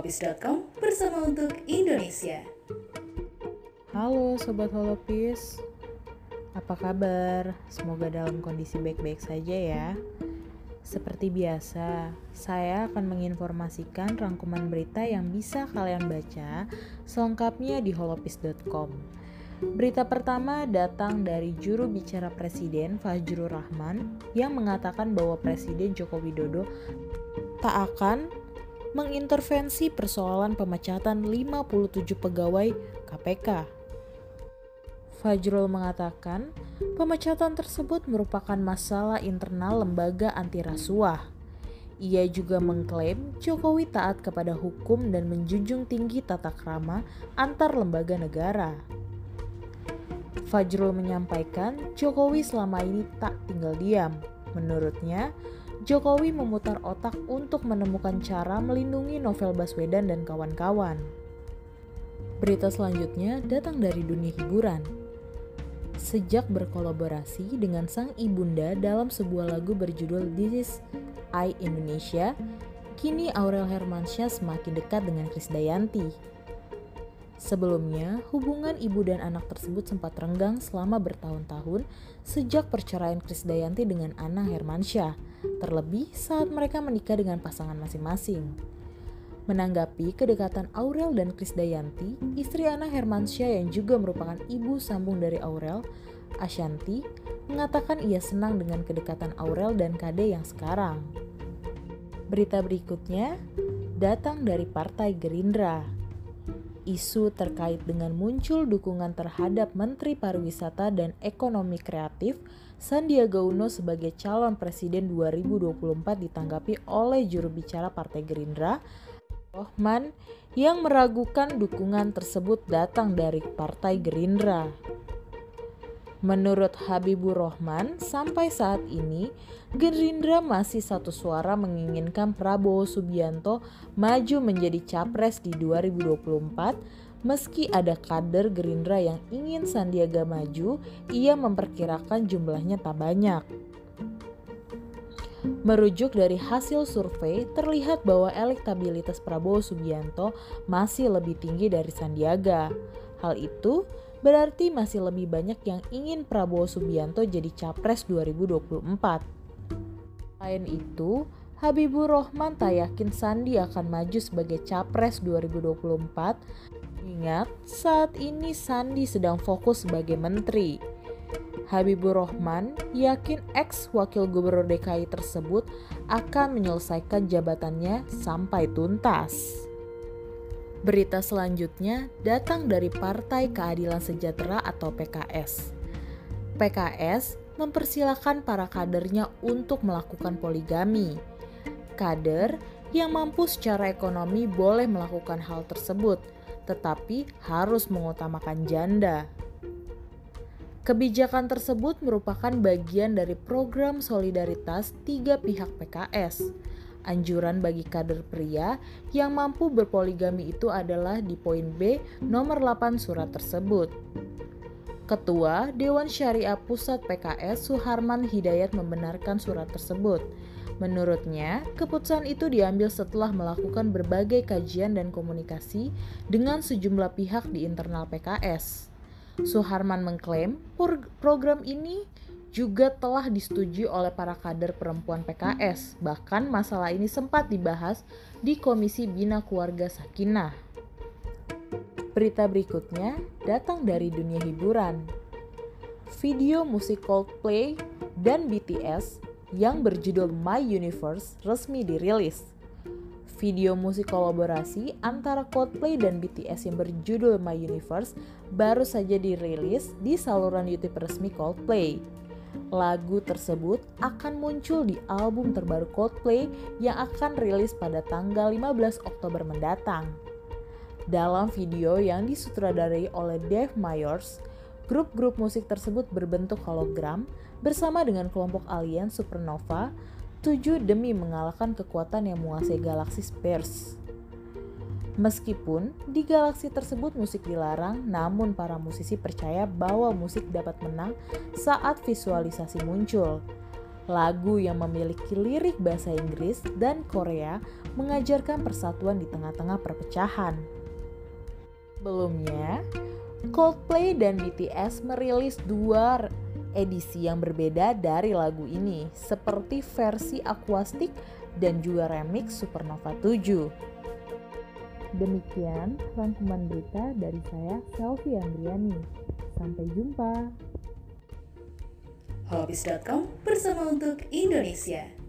holopis.com bersama untuk Indonesia. Halo Sobat Holopis, apa kabar? Semoga dalam kondisi baik-baik saja ya. Seperti biasa, saya akan menginformasikan rangkuman berita yang bisa kalian baca selengkapnya di holopis.com. Berita pertama datang dari juru bicara Presiden Fajrul Rahman yang mengatakan bahwa Presiden Joko Widodo tak akan mengintervensi persoalan pemecatan 57 pegawai KPK. Fajrul mengatakan, pemecatan tersebut merupakan masalah internal lembaga anti rasuah. Ia juga mengklaim Jokowi taat kepada hukum dan menjunjung tinggi tata krama antar lembaga negara. Fajrul menyampaikan Jokowi selama ini tak tinggal diam. Menurutnya, Jokowi memutar otak untuk menemukan cara melindungi Novel Baswedan dan kawan-kawan. Berita selanjutnya datang dari dunia hiburan. Sejak berkolaborasi dengan sang ibunda dalam sebuah lagu berjudul This Is I Indonesia, kini Aurel Hermansyah semakin dekat dengan Krisdayanti. Sebelumnya, hubungan ibu dan anak tersebut sempat renggang selama bertahun-tahun sejak perceraian Krisdayanti dengan Ana Hermansyah, terlebih saat mereka menikah dengan pasangan masing-masing. Menanggapi kedekatan Aurel dan Krisdayanti, istri Ana Hermansyah yang juga merupakan ibu sambung dari Aurel, Ashanti, mengatakan ia senang dengan kedekatan Aurel dan Kade yang sekarang. Berita berikutnya datang dari Partai Gerindra isu terkait dengan muncul dukungan terhadap Menteri Pariwisata dan Ekonomi Kreatif Sandiaga Uno sebagai calon presiden 2024 ditanggapi oleh juru bicara Partai Gerindra, Rohman, yang meragukan dukungan tersebut datang dari Partai Gerindra. Menurut Habibur Rahman, sampai saat ini Gerindra masih satu suara menginginkan Prabowo Subianto maju menjadi capres di 2024 meski ada kader Gerindra yang ingin Sandiaga maju, ia memperkirakan jumlahnya tak banyak. Merujuk dari hasil survei, terlihat bahwa elektabilitas Prabowo Subianto masih lebih tinggi dari Sandiaga. Hal itu berarti masih lebih banyak yang ingin Prabowo Subianto jadi capres 2024. Selain itu, Habibur Rahman tak yakin Sandi akan maju sebagai capres 2024. Ingat, saat ini Sandi sedang fokus sebagai menteri. Habibur Rahman yakin ex wakil gubernur DKI tersebut akan menyelesaikan jabatannya sampai tuntas. Berita selanjutnya datang dari Partai Keadilan Sejahtera atau PKS. PKS mempersilahkan para kadernya untuk melakukan poligami. Kader yang mampu secara ekonomi boleh melakukan hal tersebut, tetapi harus mengutamakan janda. Kebijakan tersebut merupakan bagian dari program solidaritas tiga pihak PKS Anjuran bagi kader pria yang mampu berpoligami itu adalah di poin B nomor 8 surat tersebut. Ketua Dewan Syariah Pusat PKS Suharman Hidayat membenarkan surat tersebut. Menurutnya, keputusan itu diambil setelah melakukan berbagai kajian dan komunikasi dengan sejumlah pihak di internal PKS. Suharman mengklaim program ini juga telah disetujui oleh para kader perempuan PKS. Bahkan masalah ini sempat dibahas di Komisi Bina Keluarga Sakinah. Berita berikutnya datang dari dunia hiburan. Video musik Coldplay dan BTS yang berjudul My Universe resmi dirilis. Video musik kolaborasi antara Coldplay dan BTS yang berjudul My Universe baru saja dirilis di saluran YouTube resmi Coldplay. Lagu tersebut akan muncul di album terbaru Coldplay yang akan rilis pada tanggal 15 Oktober mendatang. Dalam video yang disutradarai oleh Dave Myers, grup-grup musik tersebut berbentuk hologram bersama dengan kelompok alien supernova tujuh demi mengalahkan kekuatan yang menguasai galaksi Spears. Meskipun di galaksi tersebut musik dilarang, namun para musisi percaya bahwa musik dapat menang saat visualisasi muncul. Lagu yang memiliki lirik bahasa Inggris dan Korea mengajarkan persatuan di tengah-tengah perpecahan. Sebelumnya, Coldplay dan BTS merilis dua edisi yang berbeda dari lagu ini, seperti versi akustik dan juga remix Supernova 7. Demikian rangkuman berita dari saya, Selvi Andriani. Sampai jumpa. Hobbies.com bersama untuk Indonesia.